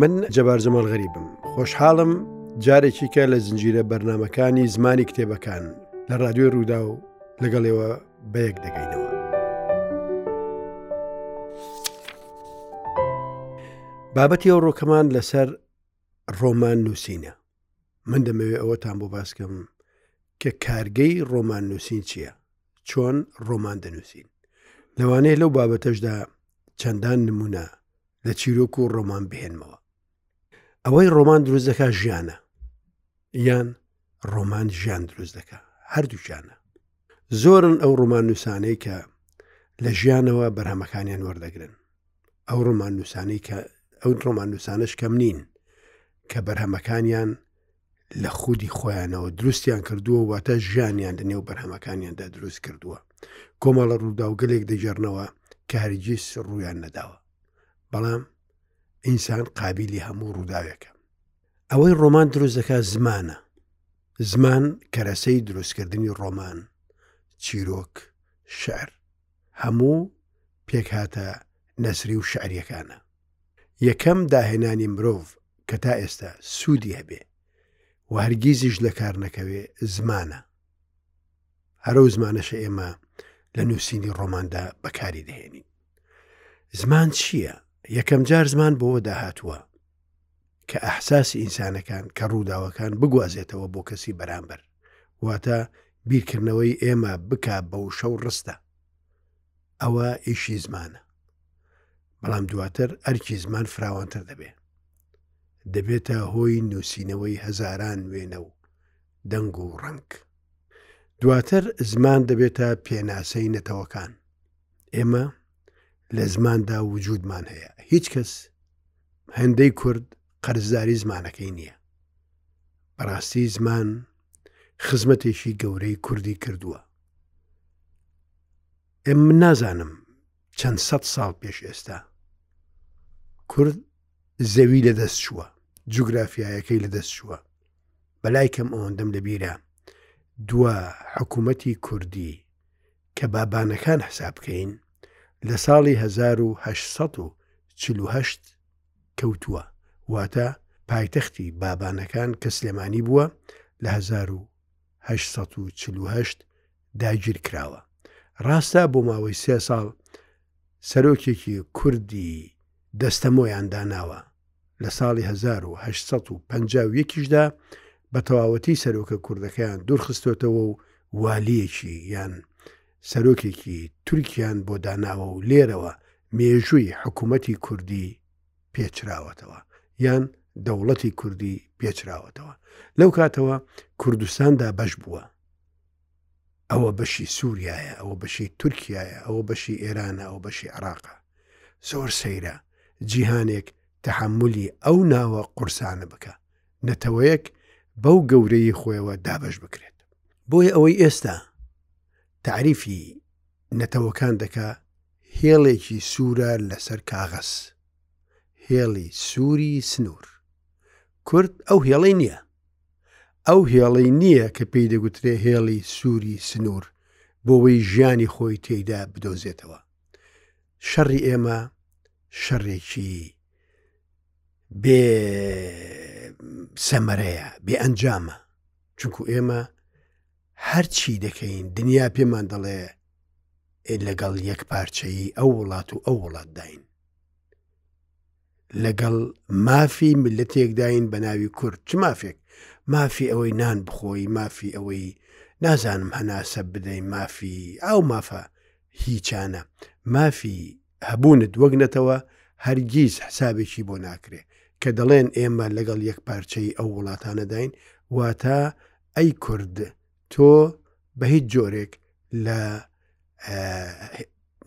من جەبار جەمەڵ غەریبم خۆشحاڵم جارێکیکە لە زنجیرە بەرنمەکانی زمانی کتێبەکان لە رادیۆی ڕوودا و لەگەڵێەوە بەیەک دەگەینەوە. بابەتی ئەو ڕۆکەمان لەسەر ڕۆمان نووسینە من دەمەوێت ئەوەتان بۆ باسکەم کە کارگەی ڕۆمان نووسین چییە چۆن ڕۆمان دەنووسین لەوانەیە لەو بابەتەشدا چەندان نمونە لە چیرۆک و ڕۆمان بهێنمەوە ئەوەی ڕۆمان دروست دەکا ژیانە یان ڕۆمان ژیان دروست دەکا هەردووچانە زۆرن ئەو ڕۆمان نووسانەی کە لە ژیانەوە بەرهەمەکانیان وەردەگرن ئەو ڕۆمان نووسانی کە ئەو ڕۆمان نووسانش کەم نین کە بەرهەمەکانیان لە خودی خۆیانەوە دروستیان کردووە واتە ژیانیان لە نێو بەرهەمەکانیاندا دروست کردووە کۆمەڵە ڕوودا و گەلێک دەگەڕنەوە کارجیس ڕویان نەداوە بەڵام ئینسان قابلی هەموو ڕووداوێکە ئەوەی ڕۆمان دروستەکە زمانە زمان کەرەسەی دروستکردنی ڕۆمان چیرۆک شعر هەموو پێکهاتە نەسری و شعریەکانە یەکەم داهێنانی مرۆڤ کە تا ئێستا سوودی هەبێ و هەرگیزیش لە کار نەکەوێ زمانە هەرو زمانەشە ئێمە لە نووسینی ڕۆماندا بەکاری دەهێنین زمان چییە؟ یەکەم جار زمان بۆەوە داهاتووە کە ئەحساسی ئینسانەکان کە ڕووداوەکان بگوازێتەوە بۆ کەسی بەرامبەر واتە بیرکردنەوەی ئێمە بک بە وشە و ڕستە ئەوە ئیشی زمانە بەڵام دواتر ئەرکی زمان فراوانتر دەبێ دەبێتە هۆی نووسینەوەی هەزاران وێنە و دەنگ و ڕنگ دواتر زمان دەبێتە پێناسەی نەتەوەکان ئێمە لە زماندا وجودمان هەیە هیچ کەس هەندەی کورد قەرزداری زمانەکەی نییە بەڕاستی زمان خزمەتێکی گەورەی کوردی کردووە ئێم من نازانم چەند سە ساڵ پێش ئێستا کورد زەوی لە دەست چووە جوگرافیایەکەی لە دەست چووە بەلای کەم ئەوەندەم لەبیرە دوا حکوومەتی کوردی کە با بانەکان حساب بکەین لە ساڵی 1848 کەوتووە واتە پایتەختی بابانەکان کە سلێمانی بووە لە 1940 داگیر کراوە ڕاستە بۆ ماوەی سێ ساڵ سەرۆکێکی کوردی دەستەمۆیان داناوە لە ساڵی هەزار و هەشت سەد و پەنجا و یەک یشدا بە تەواوەتی سەرۆکە کوردەکەیان دوورخستۆتەوە و والییەکی یان سەرۆکێکی تورکیان بۆ داناوە و لێرەوە مێژووی حکوومەتی کوردی پێچراوەتەوە یان دەوڵەتی کوردی پێچراوەتەوە. لەو کاتەوە کوردستاندا بەش بووە. ئەوە بەشی سووریایە ئەوە بەشی تورکایە ئەوە بەشی ئێرانە ئەو بەشی عراقە زۆر سەیرە جیهانێک تەحملی ئەو ناوە قورسانە بکە نەتەوەیەک بەو گەورەی خۆیەوە دابش بکرێت بۆیە ئەوەی ئێستا تعریفی نەتەوەکان دەکا هێڵێکی سوورە لەسەر کاغەس هێڵی سووری سنوور کورد ئەو هێڵی نییە ئەو هێڵەی نییە کە پێی دەگوترێ هێڵی سووری سنوور بۆوەی ژیانی خۆی تێیدا بدۆزێتەوە شەڕی ئێمە شەڕێکی بێ سەمەرەیە بێ ئەنجامە چونکو ئێمە هەرچی دەکەین دنیا پێمان دەڵێ لەگەڵ یەک پارچەیی ئەو وڵات و ئەو وڵاتداین لەگەڵ مافی ملەتێکداین بە ناوی کورد چ مافێک مافی ئەوەی نان بخۆی مافی ئەوەی نازانم هەناسە بدەی مافی ئاو مافە هیچانە مافی هەبوونت وەک نەتەوە هەرگیز حسابێکی بۆ ناکرێ کە دەڵێن ئێمە لەگەڵ یەک پارچەی ئەو وڵاتانەداین واتە ئەی کورد تۆ بە هیچ جۆرێک لە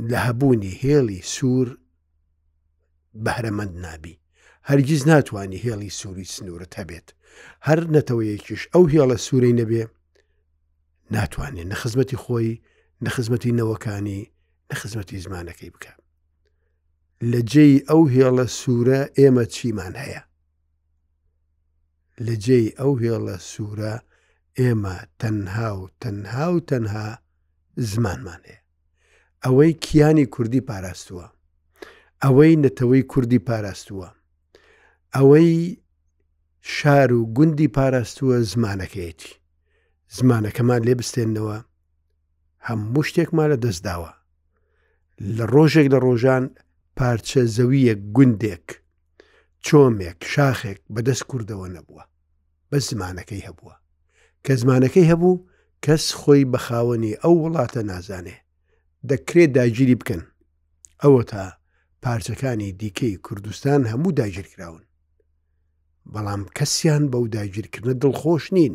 لە هەبوونی هێڵی سوور بەهرەمەند نابی هەرگیز ناتوانانی هێڵی سووری سنوورت هەبێت هەر نەتەوەیەکیش ئەو هێڵە سوورەی نەبێ ناتوانێت نە خزمەتی خۆی نە خزمەتی نەوەکانی نە خزمەتی زمانەکەی بکە لە جێی ئەو هێڵە سوورە ئێمە چیمان هەیە لە جێی ئەو هێڵە سوورە ئێمە تەنها و تەنها و تەنها زمانمان هەیە ئەوەی کیانی کوردی پاراستووە ئەوەی نەتەوەی کوردی پاراستووە ئەوەی شار و گوندی پاراستووە زمانەکەیەتی زمانەکەمان لێ بستێنەوە هەموو شتێکمان لە دەست داوە لە ڕۆژێک لە ڕۆژان پارچە زەویەک گوندێک چۆمێک شاخێک بەدەست کوردەوە نەبووە بەس زمانەکەی هەبووە کە زمانەکەی هەبوو کەس خۆی بە خاوەنی ئەو وڵاتە نازانێ دەکرێت داگیری بکەن ئەوە تا پارچەکانی دیکەی کوردستان هەموو داگیرکراون بەڵام کەسیان بەو داگیرکردە دڵخۆش نین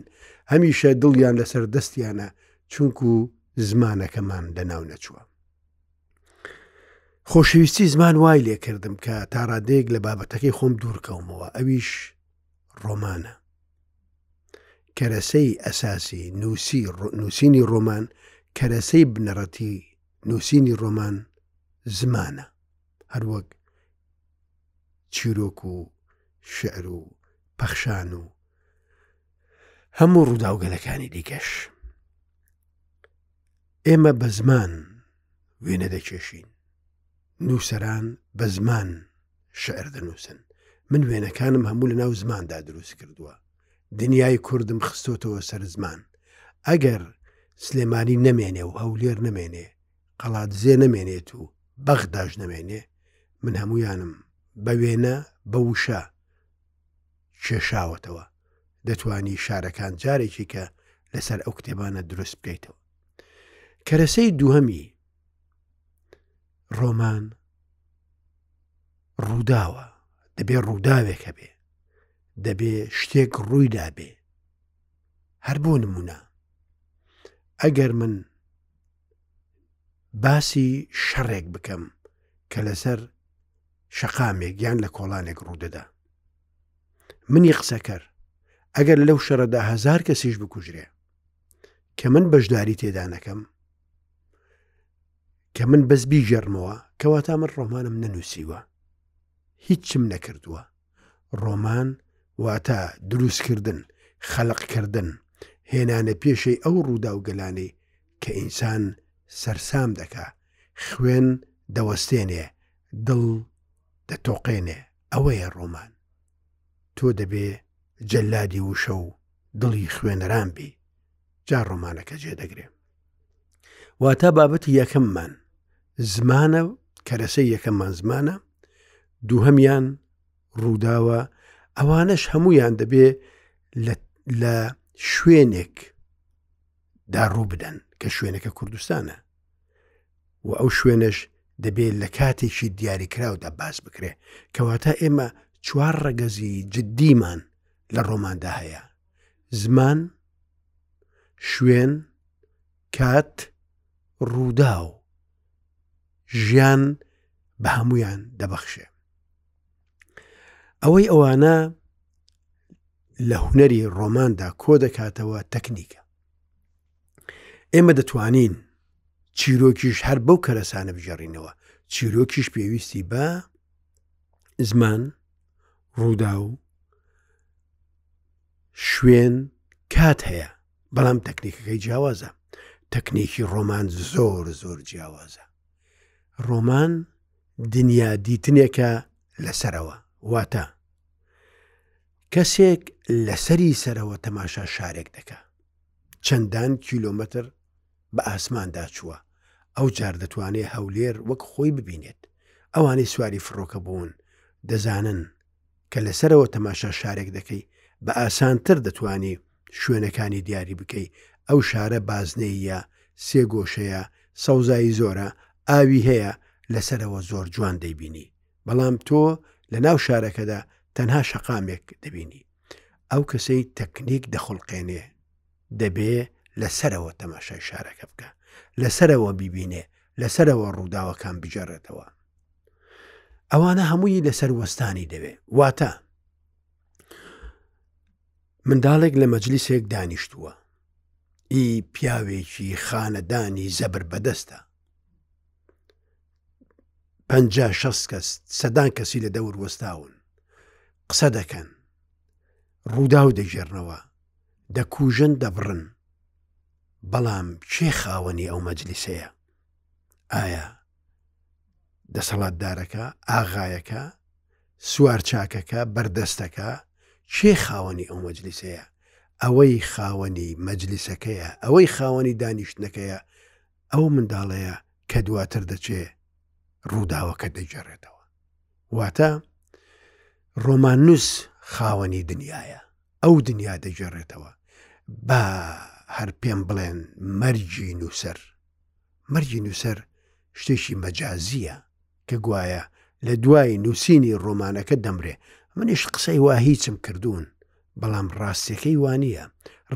هەمیشە دڵیان لەسەر دەستیانە چونکو زمانەکەمان لە ناو نەچووە خۆشەویستی زمان وای لێکردم کە تاڕادەیەک لە بابەتەکەی خۆم دوورکەومەوە ئەویش ڕۆمانە. کەرەسەی ئەساسی نووسی نووسینی ڕۆمان کەرەسەی بنەڕەتی نووسینی ڕۆمان زمانە هەروەک چیرۆک و شعر و پەخشان و هەموو ڕووداوگەلەکانی دیکەش ئێمە بە زمان وێنە دەکێشین نووسەران بە زمان شعر دەنووسن من وێنەکانم هەموو لە ناو زماندا دروست کردووە دنیای کوردم خستۆتەوە سەر زمان ئەگەر سلێمانی نەمێنێ و هەولێر نەمێنێ قەڵاتزێ نەمێنێت و بەغداش نەمێنێ من هەمویانم بە وێنە بە وشە کێشاوەتەوە دەتوانی شارەکان جارێکی کە لەسەر ئەو کتێبانە دروست بکەیتەوە کەرەسەی دووهەمی ڕۆمان ڕووداوە دەبێ ڕووداوێک هەبێ دەبێ شتێک ڕووی دابێ هەر بۆ نمونە ئەگەر من باسی شەڕێک بکەم کە لەسەر شەقامێک یان لە کۆڵانێک ڕوودەدا منی قسەکەر ئەگەر لەو شەرەدا هزار کەسیش بکوژرێ کە من بەشداری تێدا نەکەم کە من بەس بیگەڕمەوە کەواتە من ڕۆمانم نەنووسیوە هیچم نەکردووە ڕۆمان واتە دروستکردن خەلقکردن هێنانە پێشەی ئەو ڕووداوگەلانەی کە ئینسان سەرسام دەکا خوێن دەوەستێنێ دڵ دەتۆقێنێ ئەوەیە ڕۆمان. تۆ دەبێ جەلادی وشە و دڵی خوێنەران بی جا ڕۆمانەکە جێ دەگرێ. واتا بابەتی یەکەممان زمانە کەرەسە یەکەممان زمانە دووهەمیان ڕووداوە ئەوانەش هەمویان دەبێ لە شوێنێک داڕوو بدەن کە شوێنەکە کوردستانە و ئەو شوێنەش دەبێت لە کاتێکی دیاریکراودا باس بکرێ کەواتە ئێمە چوار ڕەگەزی جددیمان لە ڕۆماندا هەیە زمان شوێن کات ڕوودا و ژیان بە هەمویان دەبەخشێ ئەوەی ئەوانە لە هوەری ڕۆماندا کۆ دەکاتەوە تەکنیکە ئێمە دەتوانین چیرۆکیش هەر بەو کەرەسانە بگەڕینەوە چیرۆکیش پێویستی بە زمان ڕوودا و شوێن کات هەیە بەڵام تەکنیکەکەی جیاوازە تەکنیکی ڕۆمان زۆر زۆر جیاوازە ڕۆمان دنیا دیتنێکە لەسەرەوە واتە کەسێک لەسەری سەرەوە تەماشا شارێک دەکە چەندان کیلۆمەتر بە ئاسماندا چووە، ئەوجار دەتوانێت هەولێر وەک خۆی ببینێت، ئەوانەی سواری فڕۆکە بوون دەزانن کە لە سەرەوە تەماشا شارێک دەکەی بە ئاسانتر دەتوانی شوێنەکانی دیاری بکەی، ئەو شارە بازنەییە، سێ گۆشەیە، سەوزایی زۆرە، ئاوی هەیە، لە سەرەوە زۆر جوان دەیبینی، بەڵام تۆ لە ناو شارەکەدا تەنها شەقامێک دەبینی. ئەو کەسەی تەکنیک دەخولقێنێ دەبێ لە سەرەوە تەماشای شارەکە بکە لە سەرەوە بیبینێ لە سەرەوە ڕووداوەکان بجارێتەوە ئەوانە هەمووی لەسەر وەستانی دەوێ واتە منداڵێک لە مەجلیسێک دانیشتووە ئی پیاوێکی خانەدانی زەبر بەدەستە پەنجا شەست کەس سەدان کەسی لە دەور وەستاون قسە دەکەن ڕووداو دەگێرنەوە دەکوژن دەبڕن بەڵام کێ خاوەنی ئەو مەجلیسەیە ئایا دەسەڵاتدارەکە ئاغایەکە سوار چاکەکە بەردەستەکە کێ خاوەنی ئەو مەجلیسەیە ئەوەی خاوەنی مەجلیسەکەیە ئەوەی خاوەنی دانیشتنەکەیە ئەو منداڵەیە کە دواتر دەچێ ڕووداوەکە دەگەڕێتەوە واتە ڕۆماننووس خاوەنی دنیاە ئەو دنیا دەگەڕێتەوە با هەر پێم بڵێن مەرجی نووسەر مەرجی نووسەر شتێکی مەجازیە کە گوایە لە دوای نووسینی ڕۆمانەکە دەمرێ منیش قسەی وا هیچم کردوون بەڵام ڕاستەکەی وانە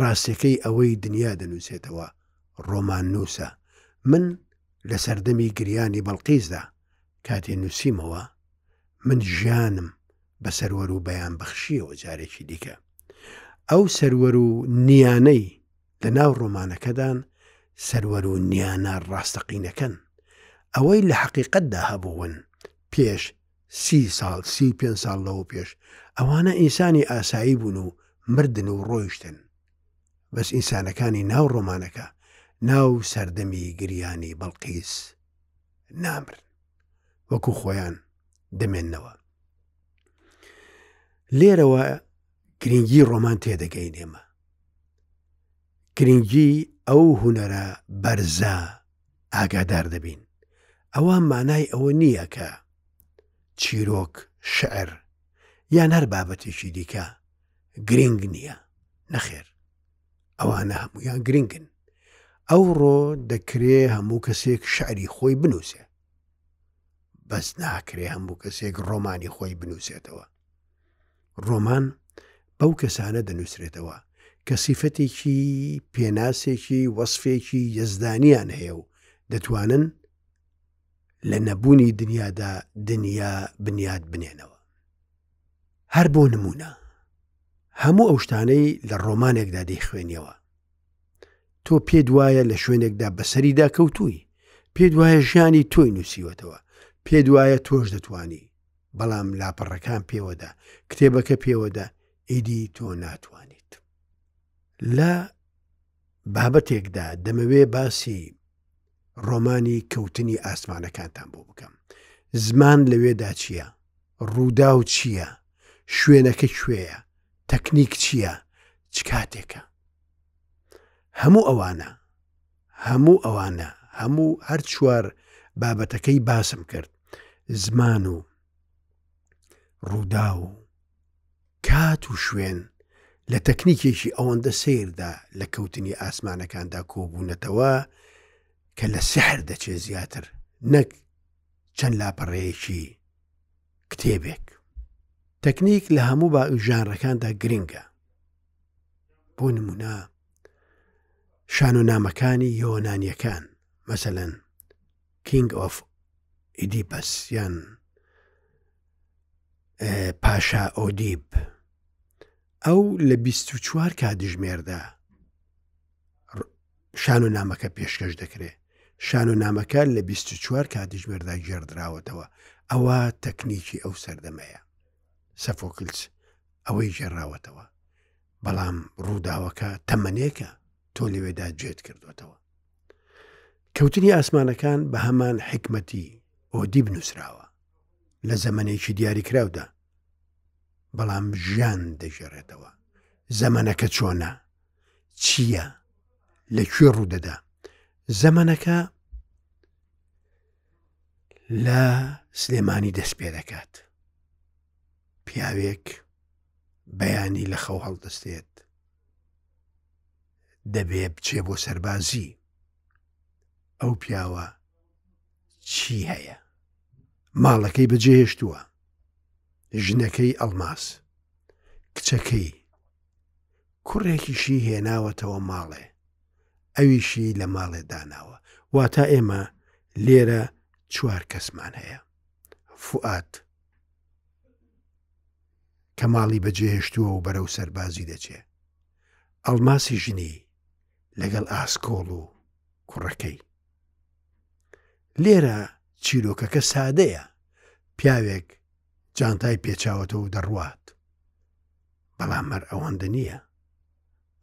ڕاستەکەی ئەوەی دنیا دەنووسێتەوە ڕۆماننووسە، من لە سەردەمی گریانی بەڵقیسدا کاتێ نووسیمەوە، من ژیانم بە سەروەر و بەیان بەخشییەوە جارێکی دیکە ئەو سەروەر و نیانەی لە ناو ڕۆمانەکەدان سەروەر و نیانە ڕاستەقینەکەن ئەوەی لە حەقیقەتدا هەبوون پێش سی ساڵ سی پێ ساڵ لەوە پێش ئەوانە ئینسانی ئاسایی بوون و مردن و ڕۆیشتن بەس ئینسانەکانی ناو ڕۆمانەکە ناو سەردەمی گریانی بەڵقیس نامرن وەکو خۆیان دەمێنەوە لێرەوە گرنگی ڕۆمان تێدەگەی نێمە گرنگی ئەو هوەرە بەرزە ئاگادار دەبین ئەوە مانای ئەوە نییە کە چیرۆک شعر یان هەر بابەتێکی دیکە گرنگ نییە نەخێر ئەوانە هەمویان گرنگن ئەو ڕۆ دەکرێ هەموو کەسێک شعری خۆی بنووسێ بەس ناکرێ هەموو کەسێک ڕۆمانی خۆی بنووسێتەوە ڕۆمان بەو کەسانە دەنووسرێتەوە کە سیفەتێکی پێناسێکی وەصفێکی یەزدانیان هەیە و دەتوانن لە نەبوونی دنیادا دنیا بنیاد بنێنەوە هەر بۆ نمونە هەموو ئەو شتانەی لە ڕۆمانێکدا دەیخوێنیەوە تۆ پێت وایە لە شوێنێکدا بەسەریدا کەوتووی پێت وایە ژیانی تۆی نووسیوەتەوە پێت وایە تۆش دەتانی بەڵام لاپەڕەکان پێوەدا کتێبەکە پێوەدا ئیدی تۆ ناتوانیت لە بابەتێکدا دەمەوێ باسی ڕۆمانی کەوتنی ئاسمانەکانتان بۆ بکەم زمان لەوێدا چییە؟ ڕووداو چییە؟ شوێنەکە کوێیە؟ تەکنیک چییە؟ چ کاتێکە؟ هەموو ئەوانە، هەموو ئەوانە، هەموو هەر چوار بابەتەکەی باسم کرد، زمان و ڕووداو و کات و شوێن لە تەکنیکێکی ئەوەندە سەیردا لە کەوتنی ئاسمانەکاندا کۆبوونەتەوە کە لە سحر دەچێت زیاتر نەک چەند لاپەڕەیەکی کتێبێک تەکنیک لە هەموو با ژانرەکاندا گرنگە بۆ نمونە شان و نامەکانی یۆنانیەکان مەسەەن کینگ ئۆف ئیدیپەس یان پاشا ئۆدیب ئەو لە 24 کاتژمێردا شان و نامەکە پێشکەش دەکرێ شان و نامەکە لە 24 کاتژمێردا گێڕدراوەتەوە ئەوە تەکنیکی ئەو سەردەمەیە سەفۆکلس ئەوەی گێڕاوەتەوە بەڵام ڕووداوەکە تەمەنێکە تۆ لەوێدا جێت کردوێتەوە کەوتنی ئاسمانەکان بە هەمان حکمەتی ئۆدی بنووسراوە لە زەمنێکی دیاریکراودا بەڵام ژیان دەگێڕێتەوە زەمەنەکە چۆنە چییە لە کوێ ڕوودەدا زەمەنەکە لە سلێمانی دەست پێ دەکات پیاوێک بەیانی لە خەو هەڵدەستێت دەبێ بچێ بۆ سەربازی ئەو پیاوە چی هەیە ماڵەکەی بەجێهێشتووە ژنەکەی ئەڵماس کچەکەی کوڕێکیشی هێناوەتەوە ماڵێ ئەویشی لە ماڵێ داناوە واتا ئێمە لێرە چوار کەسمان هەیە فعات کە ماڵی بەجێهێشتووە و بەرەو سەربازی دەچێ ئەڵماسی ژنی لەگەڵ ئاسکۆڵ و کوڕەکەی لێرە چیرۆکەکە سادەیە، پیاوێک جانتای پێچاوەتەوە و دەڕوات. بەڵام هەر ئەوەندە نییە.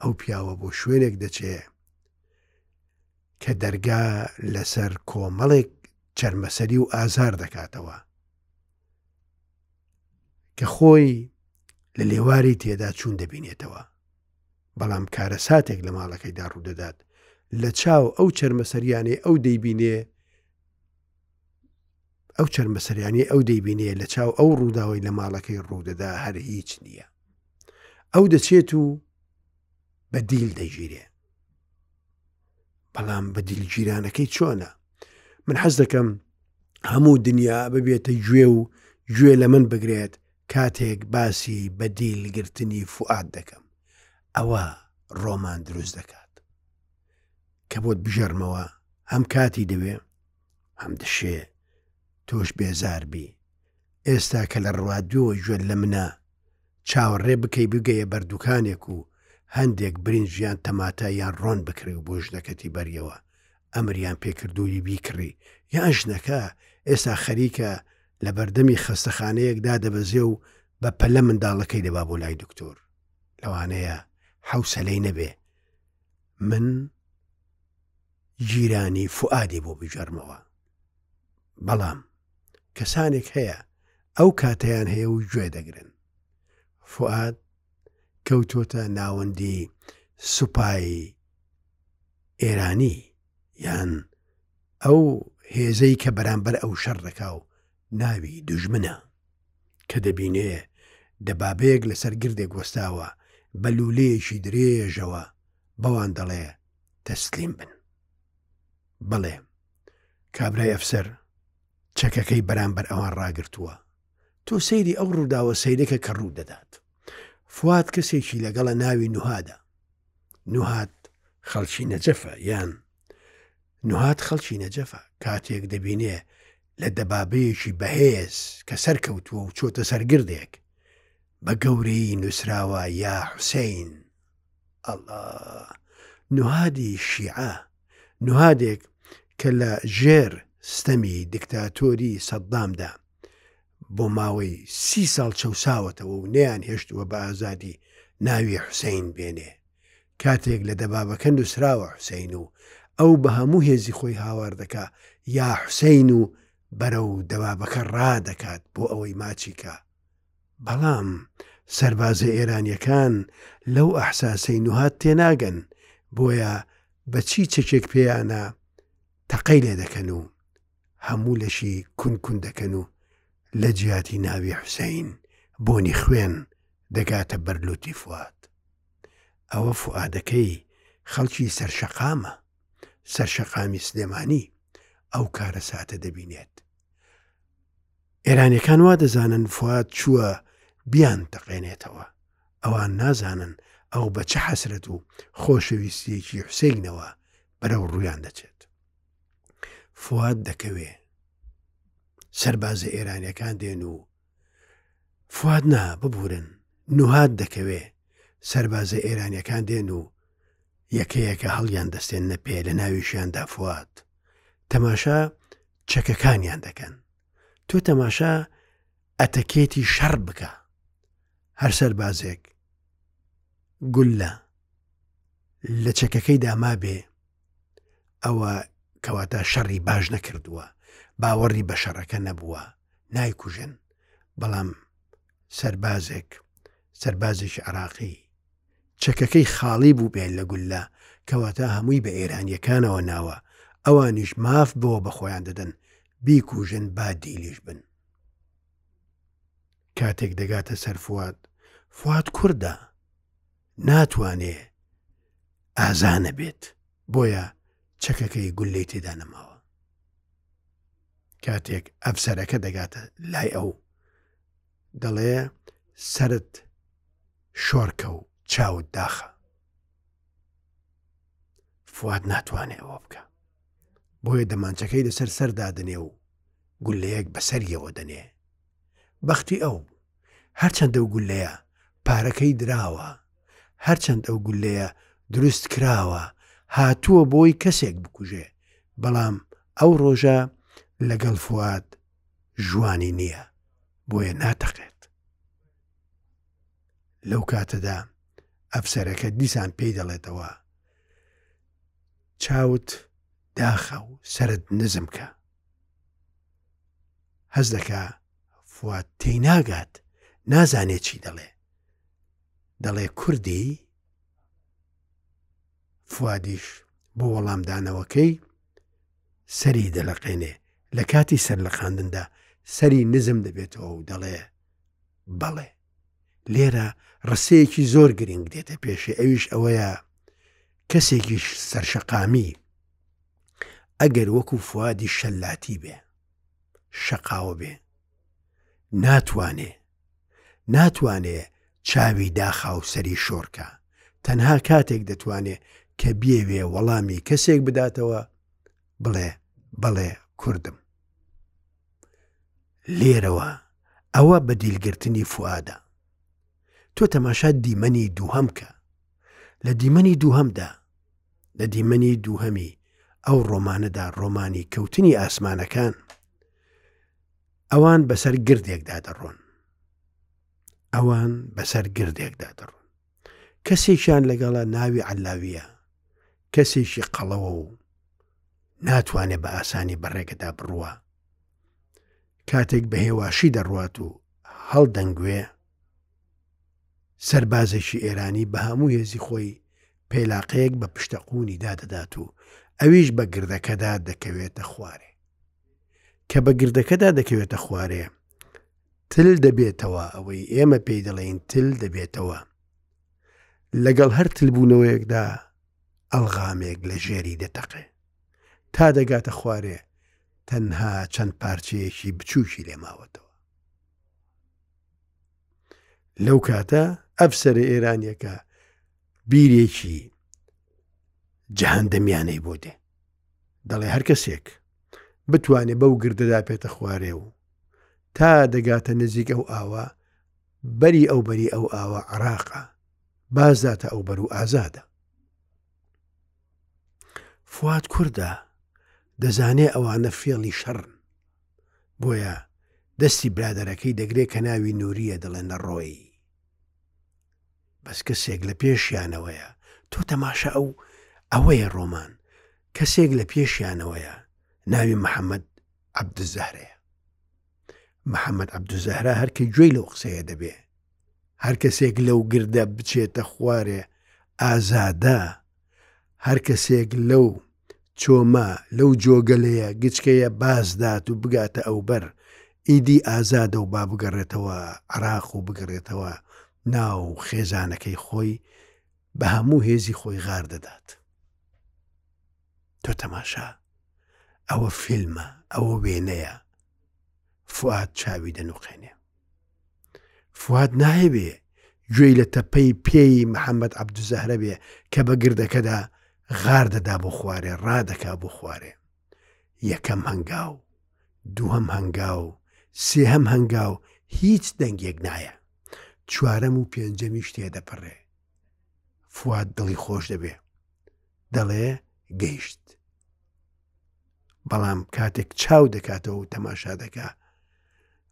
ئەو پیاوە بۆ شوێنێک دەچێ کە دەرگا لەسەر کۆمەڵێک چەرمەسەری و ئازار دەکاتەوە. کە خۆی لە لێواری تێدا چوون دەبینێتەوە. بەڵام کارەساتێک لە ماڵەکەیدا ڕوودەدات، لە چاو ئەو چەرمەسەریانەی ئەو دەیبینێ، ئەو چەرمەسەریانی ئەو دەیبینێ لە چاو ئەو ڕووداوی لە ماڵەکەی ڕوودەدا هەر هیچ نییە. ئەو دەچێت و بە دیل دەگیرێ. بەڵام بە دیلگیرانەکەی چۆنە؟ من حەز دەکەم هەموو دنیا ببێتە گوێ و گوێ لە من بگرێت کاتێک باسی بە دیل گرتنی فوئاد دەکەم ئەوە ڕۆمان دروست دەکات کە بۆت بژەرمەوە هەم کاتی دەوێ هەم دشێ تۆش بێزار بی ئێستا کە لە ڕوادووە گوێت لە منە چاوەڕێ بکەی بگەیە بەردووکانێک و هەندێک برنجیان تەماتە یان ڕۆن بکڕی و بۆ ژنەکەتی بەریەوە ئەمریان پێکردووی بیکڕی یان ژنەکە ئێستا خەریکە لە بەردەمی خەستەخانەیەک دادەبەزێ و بە پەلە منداڵەکەی دەبا بۆ لای دکتۆر لەوانەیە حوسەلەی نەبێ من جیرانی فعادی بۆ بجەرمەوە بەڵام کەسانێک هەیە ئەو کاتیان هەیە و گوێ دەگرن فعاد کەوتۆتە ناوەندی سوپایی ئێرانی یان ئەو هێزەی کە بەرامبەر ئەو شەر دەکا و ناوی دژمنە کە دەبینێ دەبابەیەک لەسەر گردێک وەستاوە بە لولەیەکی درێژەوە بەوان دەڵێ تەسلیم بن بەڵێ کابرای ئەفسەر چەکەکەی بەرامبەر ئەوان ڕاگرتووە تۆ سەیری ئەو ڕووداوە سەیرەکە کە ڕوو دەدات. فواد کەسێکی لەگەڵە ناوی نوهادە. نوهاد خەڵکی نەجەفە یان نوهاد خەڵکی نەجەفە کاتێک دەبینێ لە دەبابەیەکی بەهێز کە سەرکەوتووە و چۆتە سەرگردێک بە گەورەی نووسراوە یا حوسین ئەڵا نوهادی شیعە نوهادێک کە لە ژێر ستەمی دیکتاتۆری سەددامدا بۆ ماوەی سی ساڵ چەساوەتەوە و نەیان هێشتووە بە ئازادی ناوی حوسین بێنێ کاتێک لە دەبابەکە نووسراوە حوسین و ئەو بە هەموو هێزی خۆی هاوار دەکا یا حوسین و بەرە و دەبابەکە ڕادەکات بۆ ئەوەی ماچیکە بەڵام سربازە ئێرانیەکان لەو ئەحساسەی نوهات تێناگەن بۆیە بەچی چەکێک پێیانە تەقەی لێ دەکەن و هەموو لەشی کون کون دەکەن و لە جیاتی ناوی حوسەین بۆنی خوێن دەگاتە بەر لوتی فواد. ئەوە فوئادەکەی خەڵکی سەرشەقامە، سەرشەقامی سلێمانی ئەو کارەساتە دەبینێت. ئێرانیەکان وا دەزانن فواد چووە بیان تەقێنێتەوە ئەوان نازانن ئەو بە چ حەسرەت و خۆشەویستیەکی حوسینەوە بەرەو ڕویان دەچێت فواد دەکەوێ سەربازە ئێرانەکان دێن و فواد نا ببورن نوهاد دەکەوێ سەربازە ئێرانەکان دێن و یەکەیەکە هەڵیان دەستێن نە پێ لە ناویشیان دافوات تەماشا چەکەکانیان دەکەن تۆ تەماشا ئەتەکێتی شەڕ بکە هەر سەربازێک گولە لە چەکەکەی داما بێ ئەوە کەواتە شەڕی باش نەکردووە باوەڕی بە شەڕەکە نەبووە نایکوژن بەڵام سربازێک سربازێکی عراقی چەکەکەی خاڵی بوو بێن لە گولە کەواتە هەمووی بە ئێرانیەکانەوە ناوە ئەوانیش ماف بۆ بە خۆیان دەدەن بیکوژن با دیلیش بن کاتێک دەگاتە سەر فواد فواد کووردە ناتوانێ ئازا نەبێت بۆیە چەکەکەی گولەی تێدا نەماوە کاتێک ئەفسەرەکە دەگاتە لای ئەو دەڵێ سرد شۆرکە و چاوت داخە فواد ناتوانێت ئەوە بکە بۆیە دەمانچەکەی لەسەر سەردادنێ و گولەیەک بەسەریەوە دەنێ بەختی ئەو هەرچەند ئەو گولەیە پارەکەی دراوە، هەرچەند ئەو گولەیە دروست کراوە هاتووە بۆی کەسێک بکوژێ، بەڵام ئەو ڕۆژە لەگەڵ فواد ژوانی نییە بۆیە ناتەقێت. لەو کاتەدا ئەفسەرەکە دیسان پێی دەڵێتەوە چاوت داخە و سەرت نزم کە. هەز دەکا فواد تێی ناگات نازانێ چی دەڵێ دەڵێ کوردی فوادیش بۆ وەڵامدانەوەکەی سەری دەلەقێنێ لە کاتی سەر لە خاندندا سەری نزم دەبێتەوە و دەڵێ بەڵێ لێرە ڕستەیەکی زۆر گرنگ دێتە پێشێ ئەویش ئەوەیە کەسێکیش سەرشەقامی ئەگەر وەکو فوادی شەلاتی بێ شەقاوە بێ ناتوانێ ناتوانێ چاوی داخاو سەری شۆرکە تەنها کاتێک دەتوانێ کە بێوێ وەڵامی کەسێک بداتەوە بڵێ بەڵێ کوردم لێرەوە ئەوە بە دیلگرتنی فوادە تۆ تەماشا دیمەنی دووهەم کە لە دیمەنی دووهەمدا لە دیمەنی دووهەمی ئەو ڕۆمانەدا ڕۆمانی کەوتنی ئاسمانەکان ئەوان بەسەر گردێکدا دەڕۆن ئەوان بەسەر گردێکدا دەڕۆن کەسێکیان لەگەڵە ناوی عەللاویە کەسێکی قەڵەوە و ناتوانێت بە ئاسانی بەڕێگەدا بڕوە کاتێک بە هێواشی دەڕوات و هەڵدەنگوێ سەربازێکی ئێرانی بە هەموو هێزی خۆی پێلاقەیەک بە پشتەقونی دادەدات و ئەویش بە گردەکەدا دەکەوێتە خوارێ کە بە گردەکەدا دەکەوێتە خوارێ تل دەبێتەوە ئەوەی ئێمە پێی دەڵێین تل دەبێتەوە لەگەڵ هەر تلبوونەوەیەکدا ئەلغامێک لە ژێری دەتەقێ تا دەگاتە خوارێ تەنها چەند پارچەیەکی بچووکی لێماوەتەوە لەو کاتە ئەفسەر ئێرانیەکە بیرێکی جەهندەمیانەی بۆ دێ دەڵێ هەر کەسێک بتوانێت بەو گردەدا پێێتە خوارێ و تا دەگاتە نزیک ئەو ئاوە بەری ئەو بەری ئەو ئاوە عراقە بازداتە ئەو بەر و ئازادە فواد کووردا دەزانێ ئەوانە فێڵی شەڕن بۆیە دەستی برادەرەکەی دەگرێت کە ناوی نووریە دەڵێن لە ڕۆیی بەس کەسێک لە پێشیانەوەیە تۆ تەماشا ئەو ئەوەیە ڕۆمان کەسێک لە پێشیانەوەیە ناوی محەممەد عەبدوزەهرەیە. محەمەد عەبدوزەهرە هەر کە گوێی لەو قسەیە دەبێ، هەر کەسێک لەو گردە بچێتە خوارێ ئازادە، هەر کەسێک لەو چۆمە لەو جۆگەلەیە گچکەیە بازدات و بگاتە ئەوبەر، ئیدی ئازادە و با بگەڕێتەوە عراق و بگەڕێتەوە ناو خێزانەکەی خۆی بە هەموو هێزی خۆی غار دەدات. تۆ تەماشا ئەوە فیلمە ئەوە وێنەیە فواد چاوی دەنوقێنێ فواد نایبێ گوێی لە تەپەی پێی محەممەد عبدوزەهرە بێ کە بە گردەکەدا غار دەدا بۆ خوارێ ڕادەکا بۆ خوارێ یەکەم هەنگاو دووهم هەنگاو سێهم هەنگاو هیچ دەنگێک نایە چوارەم و پێنجەمیش تێدەپەڕێ فواد دڵی خۆش دەبێ دەڵێ گەیشت بەڵام کاتێک چاو دەکاتەوە و تەماشا دەکا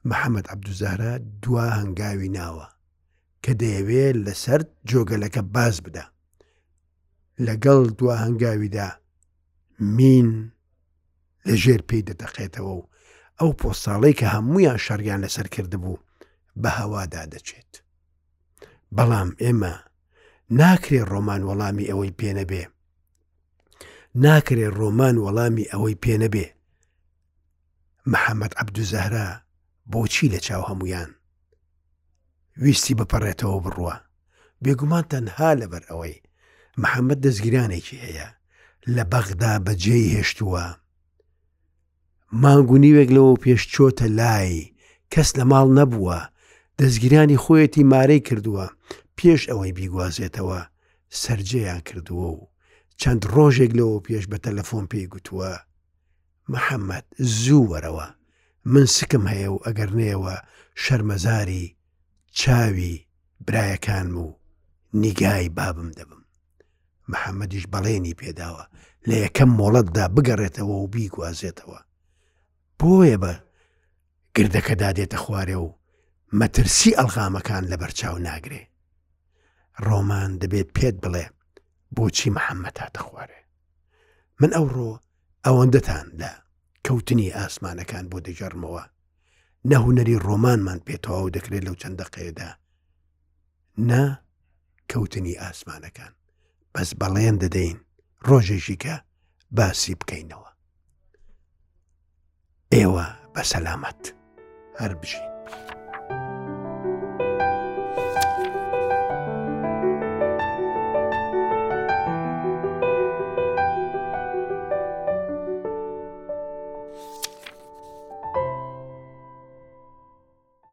محەممەد عبدوزارە دوا هەنگاوی ناوە کە دەیەوێ لەسەر جۆگەلەکە باز بدا لەگەڵ دوا هەنگاویدا مین لە ژێر پێی دەتەقێتەوە و ئەو پۆستاڵەی کە هەمویان شەڕیان لەسەر کرد بوو بە هەوادا دەچێت بەڵام ئێمە ناکرێ ڕۆمان وەڵامی ئەوەی پێنەبێ ناکرێ ڕۆمان وەڵامی ئەوەی پێنەبێ محەممەد عەبدوزەهرا بۆچی لە چاو هەمویان ویستی بپەڕێتەوە بڕوە بێگومان تەنها لەبەر ئەوەی محەممەد دەستگیرانێکی هەیە لە بەغدا بەجێی هێشتووە مانگ و نیوێک لەوە پێش چۆتە لای، کەس لە ماڵ نەبووە، دەزگیرانی خۆیەتی مارەی کردووە، پێش ئەوەی بیگوازێتەوە سەرجێیان کردووە و چەند ڕۆژێک لەوە پێش بە تەلەفۆن پێی گوتووە، محەمەد زوو وەرەوە، من سکم هەیە و ئەگەر نەیەوە شەرمەزاری چاوی برایەکانم و نیگای بابم دەبم. محەممەدیش بەڵێنی پێداوە لە یەکەم مۆڵەتدا بگەڕێتەوە و بیگوازێتەوە بۆیە بە گردەکەدا دێتە خوارێ و مەترسی ئەلغامەکان لە بەرچاو ناگرێ ڕۆمان دەبێت پێت بڵێ بۆچی محەممە تاتە خوارێ من ئەوڕۆ ئەوەندەتان لە کەوتنی ئاسمانەکان بۆ دەگەڕمەوە نەهونەری ڕۆمانمان پێتەواو دەکرێت لەو چەند دەقەیەدا نا کەوتنی ئاسمانەکان بەس بەڵێن دەدەین ڕۆژێژیکە باسی بکەینەوە ئێوە بە سەلامەت هەر بژین